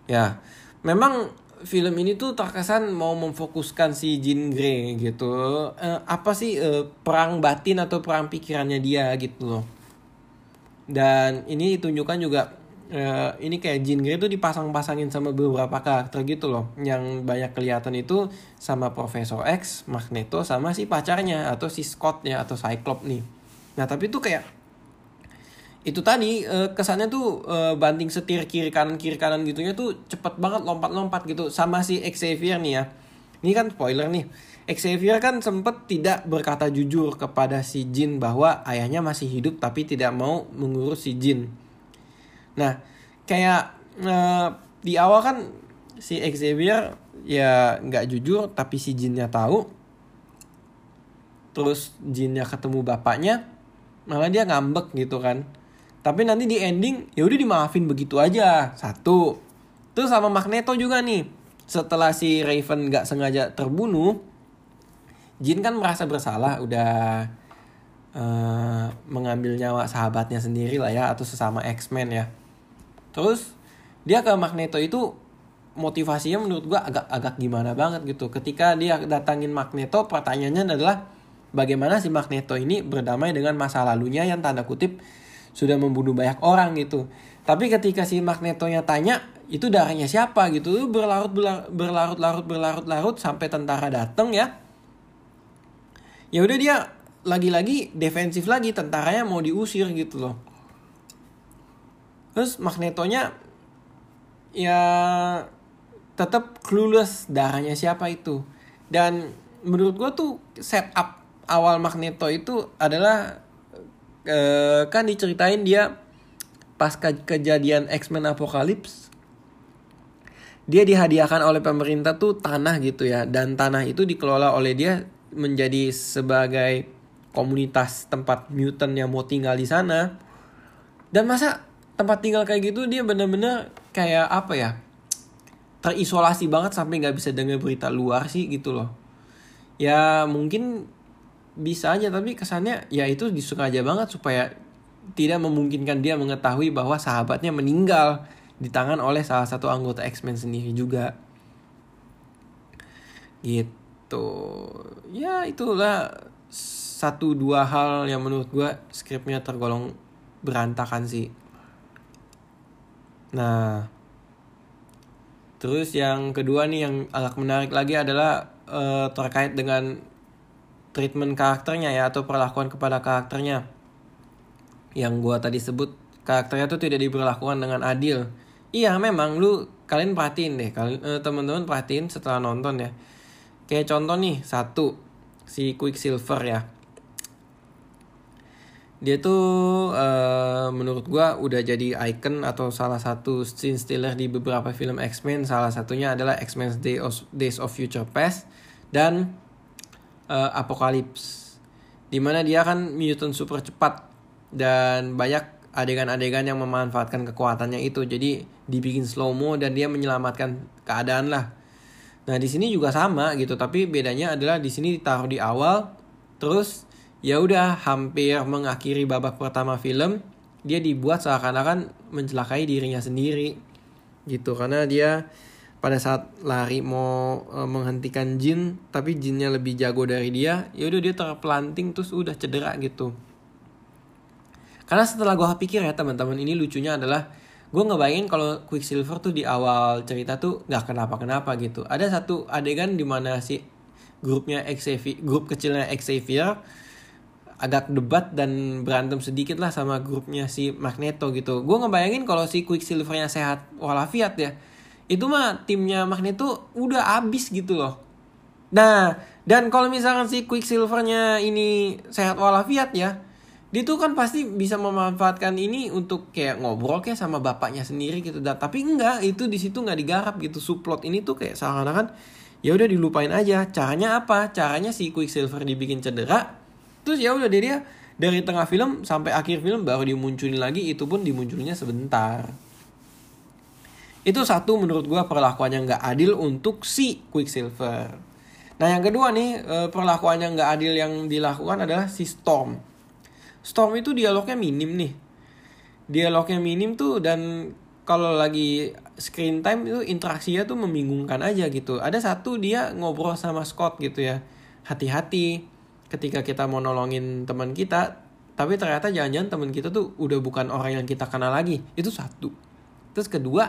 Ya memang film ini tuh terkesan mau memfokuskan si Jean Grey gitu. Eh, apa sih eh, perang batin atau perang pikirannya dia gitu loh. Dan ini ditunjukkan juga uh, ini kayak Jean Grey tuh dipasang-pasangin sama beberapa karakter gitu loh. Yang banyak kelihatan itu sama Profesor X, Magneto sama si pacarnya atau si Scott ya atau Cyclops nih. Nah, tapi tuh kayak itu tadi uh, kesannya tuh uh, banting setir kiri kanan kiri kanan gitunya tuh cepet banget lompat-lompat gitu sama si Xavier nih ya ini kan spoiler nih Xavier kan sempet tidak berkata jujur kepada si Jin bahwa ayahnya masih hidup tapi tidak mau mengurus si Jin nah kayak uh, di awal kan si Xavier ya nggak jujur tapi si Jinnya tahu. Terus Jinnya ketemu bapaknya malah dia ngambek gitu kan. Tapi nanti di ending ya udah dimaafin begitu aja satu. Terus sama Magneto juga nih setelah si Raven nggak sengaja terbunuh Jin kan merasa bersalah udah uh, mengambil nyawa sahabatnya sendiri lah ya atau sesama X-Men ya terus dia ke Magneto itu motivasinya menurut gua agak agak gimana banget gitu ketika dia datangin Magneto pertanyaannya adalah bagaimana si Magneto ini berdamai dengan masa lalunya yang tanda kutip sudah membunuh banyak orang gitu. Tapi ketika si Magnetonya tanya itu darahnya siapa gitu berlarut berlarut larut berlarut larut sampai tentara datang ya. Ya udah dia lagi-lagi defensif lagi tentaranya mau diusir gitu loh. Terus Magnetonya ya tetap clueless darahnya siapa itu. Dan menurut gue tuh setup awal Magneto itu adalah uh, kan diceritain dia pas ke kejadian X-Men Apocalypse dia dihadiahkan oleh pemerintah tuh tanah gitu ya dan tanah itu dikelola oleh dia menjadi sebagai komunitas tempat mutant yang mau tinggal di sana dan masa tempat tinggal kayak gitu dia bener-bener kayak apa ya terisolasi banget sampai nggak bisa dengar berita luar sih gitu loh ya mungkin bisa aja tapi kesannya ya itu aja banget supaya tidak memungkinkan dia mengetahui bahwa sahabatnya meninggal di tangan oleh salah satu anggota X-Men sendiri juga. Gitu. Ya itulah satu dua hal yang menurut gue skripnya tergolong berantakan sih. Nah, terus yang kedua nih yang agak menarik lagi adalah uh, terkait dengan treatment karakternya ya atau perlakuan kepada karakternya. Yang gua tadi sebut karakternya tuh tidak diberlakukan dengan adil. Iya memang lu kalian perhatiin deh kalian eh, teman-teman perhatiin setelah nonton ya. Kayak contoh nih satu si Quicksilver ya dia tuh uh, menurut gua udah jadi icon atau salah satu scene stealer di beberapa film X-Men. Salah satunya adalah X-Men Days of Future Past dan uh, Apocalypse di mana dia kan mutant super cepat dan banyak adegan-adegan yang memanfaatkan kekuatannya itu. Jadi dibikin slow mo dan dia menyelamatkan keadaan lah. Nah di sini juga sama gitu tapi bedanya adalah di sini ditaruh di awal terus ya udah hampir mengakhiri babak pertama film dia dibuat seakan-akan mencelakai dirinya sendiri. Gitu karena dia pada saat lari mau e, menghentikan Jin tapi Jinnya lebih jago dari dia ya udah dia terpelanting terus udah cedera gitu. Karena setelah gue pikir ya teman-teman ini lucunya adalah gue ngebayangin kalau Quicksilver tuh di awal cerita tuh nggak kenapa-kenapa gitu. Ada satu adegan di mana si grupnya Xavier grup kecilnya Xavier agak debat dan berantem sedikit lah sama grupnya si Magneto gitu gue ngebayangin kalau si Quicksilvernya sehat walafiat ya itu mah timnya Magneto udah abis gitu loh. Nah, dan kalau misalkan si Quicksilvernya ini sehat walafiat ya, dia tuh kan pasti bisa memanfaatkan ini untuk kayak ngobrol kayak sama bapaknya sendiri gitu. Dan tapi enggak, itu di situ nggak digarap gitu. Subplot ini tuh kayak seakan-akan ya udah dilupain aja. Caranya apa? Caranya si Quicksilver dibikin cedera. Terus ya udah dia, dari tengah film sampai akhir film baru dimunculin lagi itu pun dimunculnya sebentar. Itu satu menurut gue perlakuan yang gak adil untuk si Quicksilver. Nah yang kedua nih eh, perlakuan yang gak adil yang dilakukan adalah si Storm. Storm itu dialognya minim nih. Dialognya minim tuh dan kalau lagi screen time itu interaksinya tuh membingungkan aja gitu. Ada satu dia ngobrol sama Scott gitu ya. Hati-hati ketika kita mau nolongin teman kita. Tapi ternyata jangan-jangan teman kita tuh udah bukan orang yang kita kenal lagi. Itu satu. Terus kedua,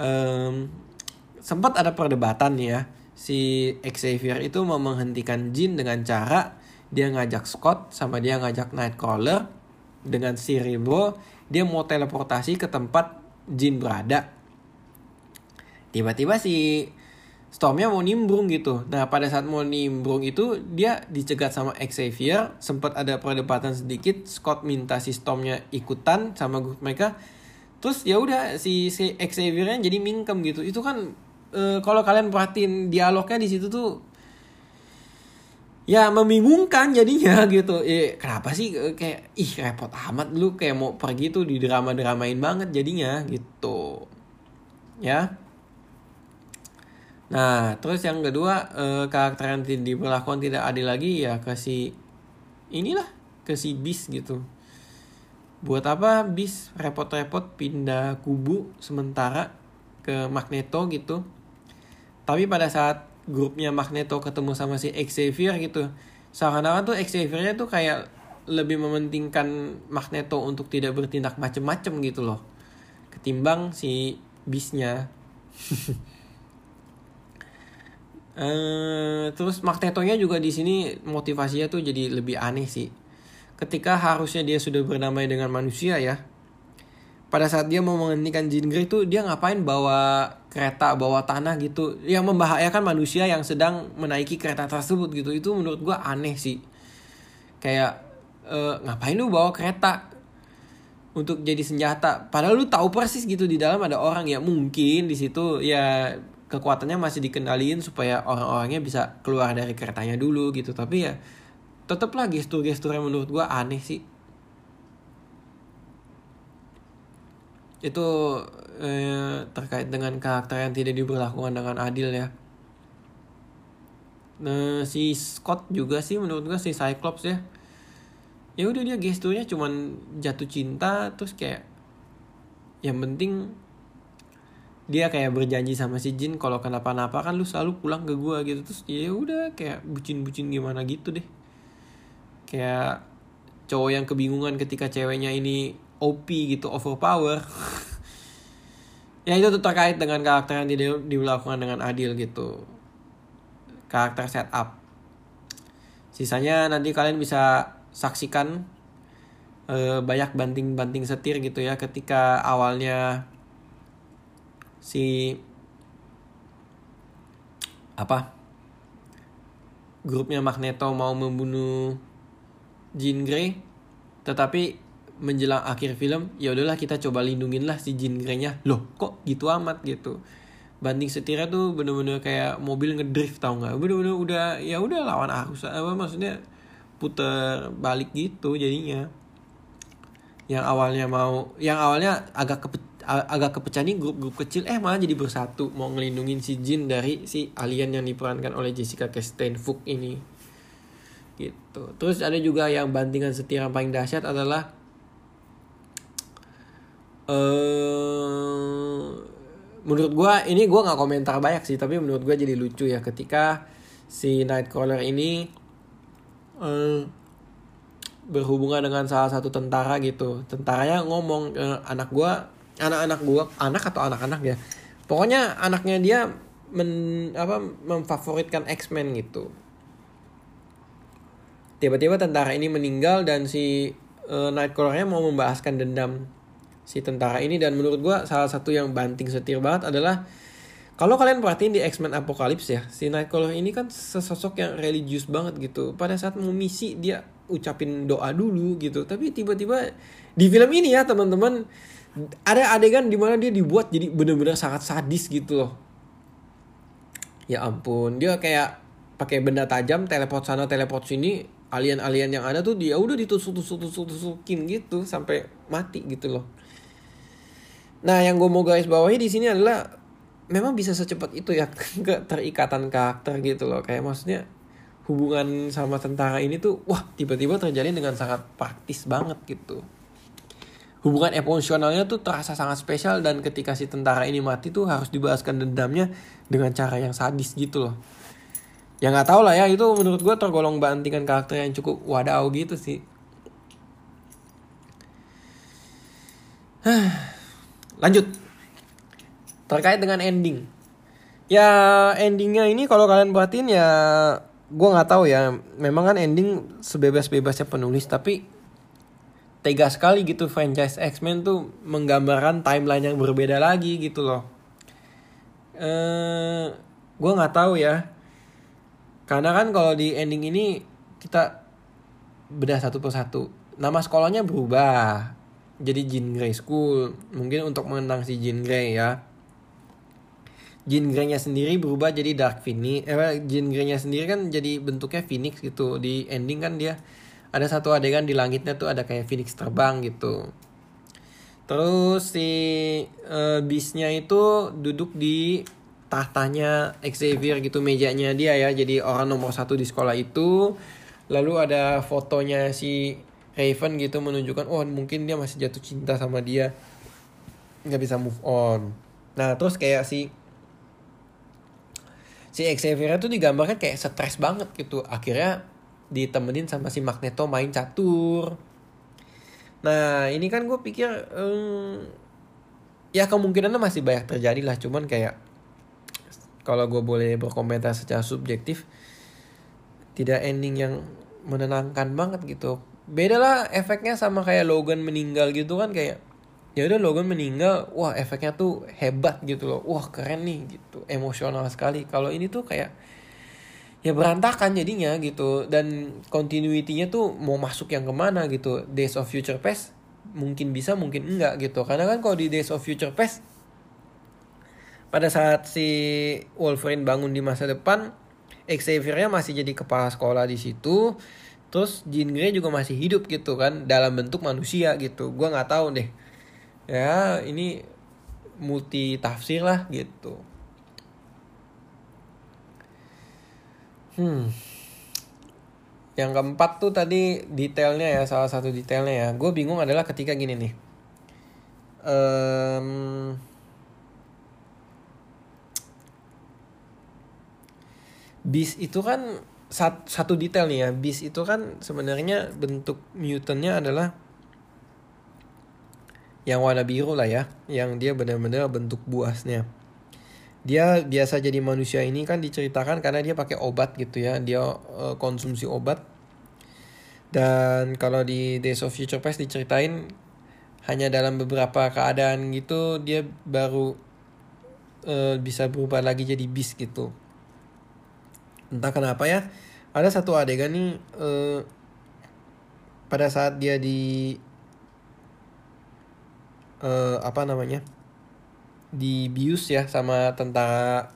um, sempat ada perdebatan ya si Xavier itu mau menghentikan Jin dengan cara dia ngajak Scott sama dia ngajak Nightcrawler dengan Cerebro dia mau teleportasi ke tempat Jin berada. Tiba-tiba si Stormnya mau nimbrung gitu. Nah pada saat mau nimbrung itu dia dicegat sama Xavier. Sempat ada perdebatan sedikit. Scott minta si Stormnya ikutan sama grup mereka. Terus ya udah si, si Xaviernya jadi mingkem gitu. Itu kan e, kalau kalian perhatiin dialognya di situ tuh ya membingungkan jadinya [LAUGHS] gitu. Eh, kenapa sih kayak ih repot amat lu kayak mau pergi tuh di drama-dramain banget jadinya gitu. Ya. Nah, terus yang kedua eh, karakter yang diperlakukan tidak adil lagi ya ke si inilah ke si bis gitu. Buat apa bis repot-repot pindah kubu sementara ke Magneto gitu. Tapi pada saat grupnya Magneto ketemu sama si Xavier gitu, seakan-akan tuh Xavier-nya tuh kayak lebih mementingkan Magneto untuk tidak bertindak macem-macem gitu loh. Ketimbang si bisnya. [LAUGHS] Uh, terus Magneto-nya juga di sini motivasinya tuh jadi lebih aneh sih. Ketika harusnya dia sudah bernamai dengan manusia ya. Pada saat dia mau menghentikan Jean Grey tuh dia ngapain bawa kereta, bawa tanah gitu yang membahayakan manusia yang sedang menaiki kereta tersebut gitu. Itu menurut gua aneh sih. Kayak uh, ngapain lu bawa kereta untuk jadi senjata? Padahal lu tahu persis gitu di dalam ada orang ya mungkin di situ ya kekuatannya masih dikendaliin supaya orang-orangnya bisa keluar dari keretanya dulu gitu. Tapi ya tetaplah gestur-gestur yang menurut gue aneh sih. Itu eh, terkait dengan karakter yang tidak diberlakukan dengan adil ya. Nah si Scott juga sih menurut gue si Cyclops ya. Ya udah dia gesturnya cuman jatuh cinta terus kayak yang penting dia kayak berjanji sama si Jin kalau kenapa-napa kan lu selalu pulang ke gua gitu. Terus ya udah kayak bucin-bucin gimana gitu deh. Kayak cowok yang kebingungan ketika ceweknya ini OP gitu overpower. [LAUGHS] Ya itu tuh terkait dengan karakter yang di dilakukan dengan adil gitu. Karakter setup. Sisanya nanti kalian bisa saksikan eh, banyak banting-banting setir gitu ya ketika awalnya si apa? Grupnya Magneto mau membunuh Jean Grey tetapi menjelang akhir film ya udahlah kita coba lindungin lah si Jean Grey-nya. Loh kok gitu amat gitu? Banding setirnya tuh bener-bener kayak mobil ngedrift tau nggak? Bener-bener udah ya udah lawan arus apa maksudnya? Puter balik gitu jadinya. Yang awalnya mau yang awalnya agak kepe, agak kepecah nih grup-grup kecil eh malah jadi bersatu mau ngelindungin si Jin dari si alien yang diperankan oleh Jessica Chastain Fook ini. Gitu. Terus ada juga yang bantingan setir yang paling dahsyat adalah uh, menurut gue ini gue nggak komentar banyak sih tapi menurut gue jadi lucu ya ketika si Nightcrawler ini uh, berhubungan dengan salah satu tentara gitu. Tentaranya ngomong e, anak gue anak-anak gue anak atau anak-anak ya. Pokoknya anaknya dia men apa memfavoritkan X-Men gitu. Tiba-tiba tentara ini meninggal dan si e, Nightcrawler-nya mau membahaskan dendam si tentara ini. Dan menurut gue salah satu yang banting setir banget adalah kalau kalian perhatiin di X-Men Apocalypse ya, si Nightcrawler ini kan sesosok yang religius banget gitu. Pada saat mau misi dia ucapin doa dulu gitu. Tapi tiba-tiba di film ini ya teman-teman ada adegan di mana dia dibuat jadi bener-bener sangat sadis gitu loh. Ya ampun dia kayak pakai benda tajam teleport sana teleport sini alien-alien yang ada tuh dia udah ditusuk-tusuk-tusuk-tusukin gitu sampai mati gitu loh. Nah yang gue mau guys bawahi di sini adalah memang bisa secepat itu ya [LAUGHS] keterikatan karakter gitu loh. Kayak maksudnya hubungan sama tentara ini tuh wah tiba-tiba terjadi dengan sangat praktis banget gitu hubungan emosionalnya tuh terasa sangat spesial dan ketika si tentara ini mati tuh harus dibahaskan dendamnya dengan cara yang sadis gitu loh. Ya nggak tau lah ya itu menurut gue tergolong bantingan karakter yang cukup wadaw gitu sih. Lanjut. Terkait dengan ending. Ya endingnya ini kalau kalian perhatiin ya gue nggak tahu ya. Memang kan ending sebebas-bebasnya penulis tapi tega sekali gitu franchise X-Men tuh menggambarkan timeline yang berbeda lagi gitu loh. Eh, gue nggak tahu ya. Karena kan kalau di ending ini kita bedah satu persatu. Nama sekolahnya berubah. Jadi Jean Grey School. Mungkin untuk mengenang si Jean Grey ya. Jean Grey-nya sendiri berubah jadi Dark Phoenix. Eh, Jean Grey-nya sendiri kan jadi bentuknya Phoenix gitu. Di ending kan dia ada satu adegan di langitnya tuh ada kayak phoenix terbang gitu. Terus si uh, bisnya itu duduk di tahtanya Xavier gitu mejanya dia ya. Jadi orang nomor satu di sekolah itu. Lalu ada fotonya si Raven gitu menunjukkan oh mungkin dia masih jatuh cinta sama dia. Nggak bisa move on. Nah terus kayak si si Xavier itu digambarkan kayak stres banget gitu. Akhirnya ditemenin sama si Magneto main catur. Nah ini kan gue pikir um, ya kemungkinannya masih banyak terjadi lah cuman kayak kalau gue boleh berkomentar secara subjektif tidak ending yang menenangkan banget gitu. Beda lah efeknya sama kayak Logan meninggal gitu kan kayak ya udah Logan meninggal wah efeknya tuh hebat gitu loh wah keren nih gitu emosional sekali kalau ini tuh kayak ya berantakan jadinya gitu. Dan continuity-nya tuh mau masuk yang ke mana gitu. Days of Future Past mungkin bisa mungkin enggak gitu. Karena kan kalau di Days of Future Past pada saat si Wolverine bangun di masa depan Xavier-nya masih jadi kepala sekolah di situ. Terus Jean Grey juga masih hidup gitu kan dalam bentuk manusia gitu. Gua nggak tahu deh. Ya ini multi tafsir lah gitu Hmm. Yang keempat tuh tadi detailnya ya, salah satu detailnya ya. Gue bingung adalah ketika gini nih. Um, bis itu kan sat, satu detail nih ya. Bis itu kan sebenarnya bentuk mutantnya adalah yang warna biru lah ya, yang dia benar-benar bentuk buasnya dia biasa jadi manusia ini kan diceritakan karena dia pakai obat gitu ya. Dia uh, konsumsi obat. Dan kalau di Days of Future Past diceritain hanya dalam beberapa keadaan gitu dia baru uh, bisa berubah lagi jadi bis gitu. Entah kenapa ya ada satu adegan nih uh, pada saat dia di uh, apa namanya dibius ya sama tentara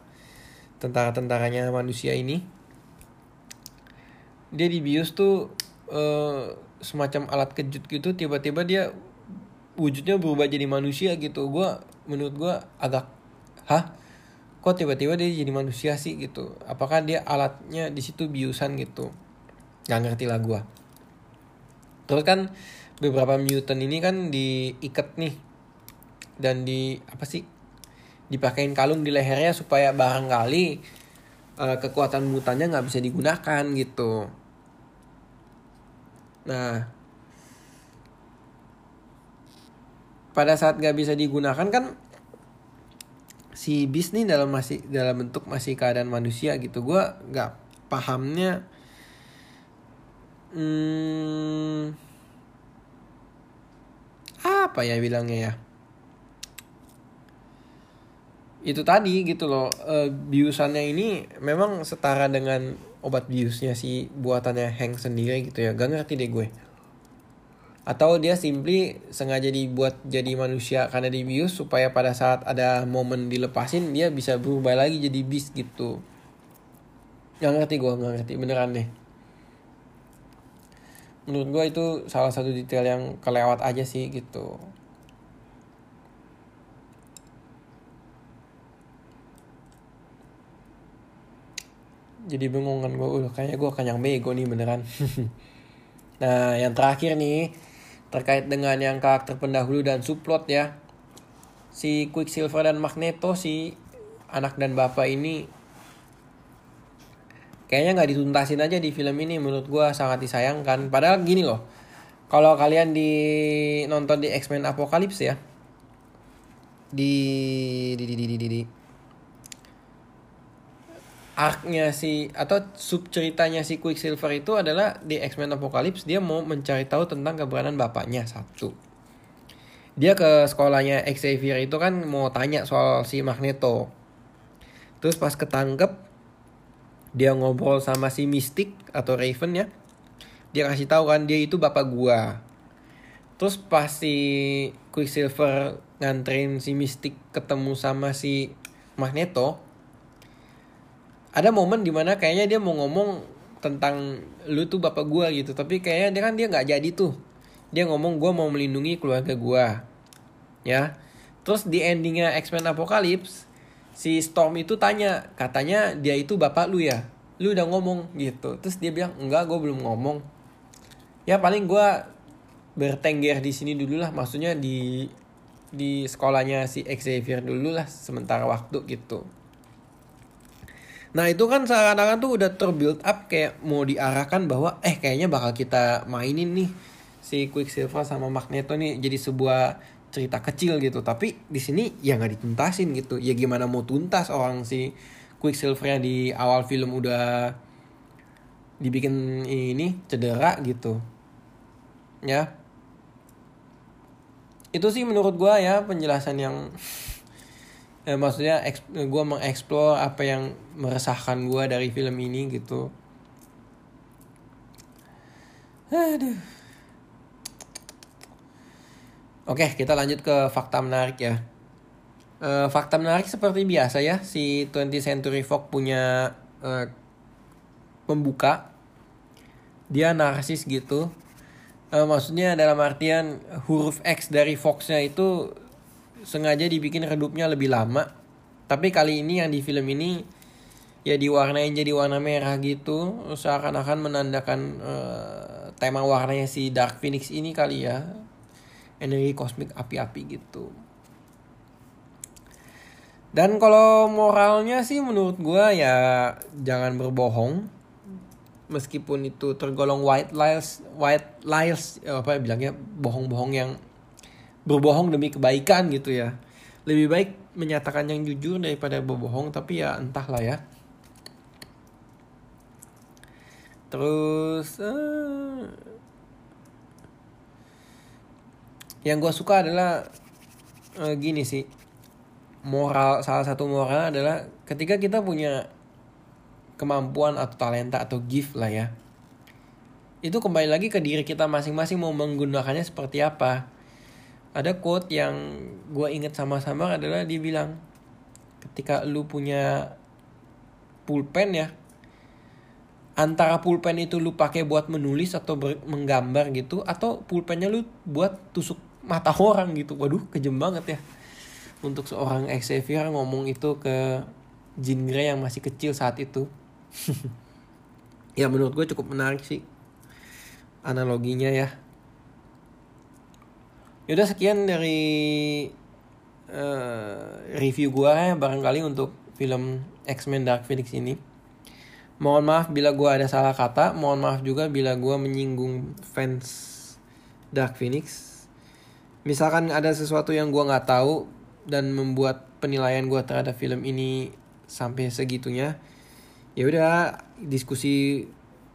tentara-tentaranya manusia ini. Dia dibius tuh uh, semacam alat kejut gitu tiba-tiba dia wujudnya berubah jadi manusia gitu. Gue menurut gue agak hah? Kok tiba-tiba dia jadi manusia sih? gitu. Apakah dia alatnya di situ biusan gitu? Nggak ngerti lah gue terus kan beberapa mutant ini kan diikat nih. Dan di apa sih dipakein kalung di lehernya supaya barangkali uh, kekuatan mutannya nggak bisa digunakan gitu. Nah, pada saat nggak bisa digunakan kan si bis nih dalam masih dalam bentuk masih keadaan manusia gitu. Gue nggak pahamnya. Hmm, apa ya bilangnya ya? Itu tadi gitu loh uh, biusannya ini memang setara dengan obat biusnya si buatannya Hank sendiri gitu ya. Gak ngerti deh gue. Atau dia simply sengaja dibuat jadi manusia karena dibius supaya pada saat ada momen dilepasin dia bisa berubah lagi jadi bis gitu. Gak ngerti gue gak ngerti beneran deh. Menurut gue itu salah satu detail yang kelewat aja sih gitu jadi bingung kan gue udah kayaknya gue kenyang bego nih beneran. [LAUGHS] Nah yang terakhir nih terkait dengan yang karakter pendahulu dan subplot ya. Si Quicksilver dan Magneto si anak dan bapak ini kayaknya nggak dituntasin aja di film ini menurut gue sangat disayangkan. Padahal gini loh kalau kalian di nonton di X-Men Apocalypse ya di di di di di, di, di arc-nya si atau sub ceritanya si Quicksilver itu adalah di X-Men Apocalypse dia mau mencari tahu tentang keberadaan bapaknya satu. Dia ke sekolahnya Xavier itu kan mau tanya soal si Magneto. Terus pas ketangkep dia ngobrol sama si Mystic atau Raven ya. Dia kasih tahu kan dia itu bapak gua. Terus pas si Quicksilver nganterin si Mystic ketemu sama si Magneto, ada momen di mana kayaknya dia mau ngomong tentang lu tuh bapak gua gitu tapi kayaknya dia kan dia nggak jadi tuh. Dia ngomong gua mau melindungi keluarga gua. Ya. Terus di endingnya X-Men Apocalypse si Storm itu tanya katanya dia itu bapak lu ya? Lu udah ngomong gitu. Terus dia bilang enggak gue belum ngomong. Ya paling gua bertengger di sini dulu lah maksudnya di di sekolahnya si Xavier dulu lah sementara waktu gitu Nah itu kan seakan-akan tuh udah terbuild up kayak mau diarahkan bahwa eh kayaknya bakal kita mainin nih si Quicksilver sama Magneto nih jadi sebuah cerita kecil gitu. Tapi di sini ya nggak dituntasin gitu. Ya gimana mau tuntas orang si Quicksilver yang di awal film udah dibikin ini cedera gitu. Ya. Itu sih menurut gua ya penjelasan yang eh, maksudnya gue mengeksplor apa yang meresahkan gue dari film ini gitu. Aduh. Oke kita lanjut ke fakta menarik ya. Uh, fakta menarik seperti biasa ya. Si 20th Century Fox punya uh, pembuka. Dia narsis gitu. Uh, maksudnya dalam artian huruf X dari Foxnya itu sengaja dibikin redupnya lebih lama. Tapi kali ini yang di film ini ya diwarnain jadi warna merah gitu, seakan-akan menandakan uh, tema warnanya si Dark Phoenix ini kali ya. Energi kosmik api-api gitu. Dan kalau moralnya sih menurut gue ya jangan berbohong. Meskipun itu tergolong white lies, white lies apa ya bilangnya bohong-bohong yang berbohong demi kebaikan gitu ya. Lebih baik menyatakan yang jujur daripada berbohong tapi ya entahlah ya. Terus uh, yang gue suka adalah uh, gini sih. Moral salah satu moral adalah ketika kita punya kemampuan atau talenta atau gift lah ya. Itu kembali lagi ke diri kita masing-masing mau menggunakannya seperti apa ada quote yang gue inget sama-sama adalah dia bilang ketika lu punya pulpen ya antara pulpen itu lu pakai buat menulis atau menggambar gitu atau pulpennya lu buat tusuk mata [LAUGHS] orang gitu. Waduh kejem banget ya. Untuk seorang Xavier ngomong itu ke Jean Grey yang masih kecil saat itu. [LAUGHS] Ya menurut gue cukup menarik sih analoginya ya Yaudah sekian dari uh, review gue ya barangkali untuk film X-Men Dark Phoenix ini. Mohon maaf bila gue ada salah kata, mohon maaf juga bila gue menyinggung fans Dark Phoenix. Misalkan ada sesuatu yang gue nggak tahu dan membuat penilaian gue terhadap film ini sampai segitunya, ya udah diskusi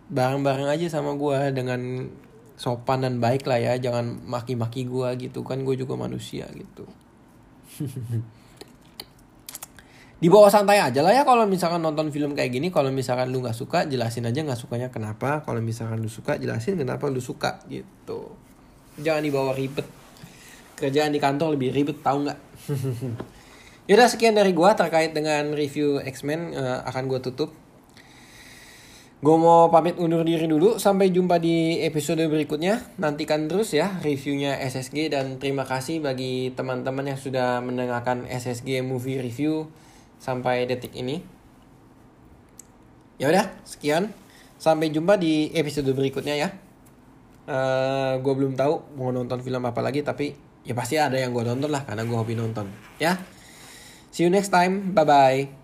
bareng-bareng aja sama gue dengan sopan dan baik lah ya jangan maki-maki gue gitu. Kan gue juga manusia gitu. [LAUGHS] Di bawah santai aja lah ya kalau misalkan nonton film kayak gini. Kalau misalkan lu nggak suka jelasin aja nggak sukanya kenapa. Kalau misalkan lu suka jelasin kenapa lu suka gitu. Jangan dibawa ribet. Kerjaan di kantor lebih ribet tau nggak? [LAUGHS] Yaudah sekian dari gua terkait dengan review X-Men uh, akan gua tutup Gue mau pamit undur diri dulu. Sampai jumpa di episode berikutnya. Nantikan terus ya reviewnya SSG dan terima kasih bagi teman-teman yang sudah mendengarkan SSG Movie Review sampai detik ini. Ya udah, sekian. Sampai jumpa di episode berikutnya ya. Uh, eh, gue belum tahu mau nonton film apa lagi tapi ya pasti ada yang gue nonton lah karena gue hobi nonton ya. See you next time. Bye bye.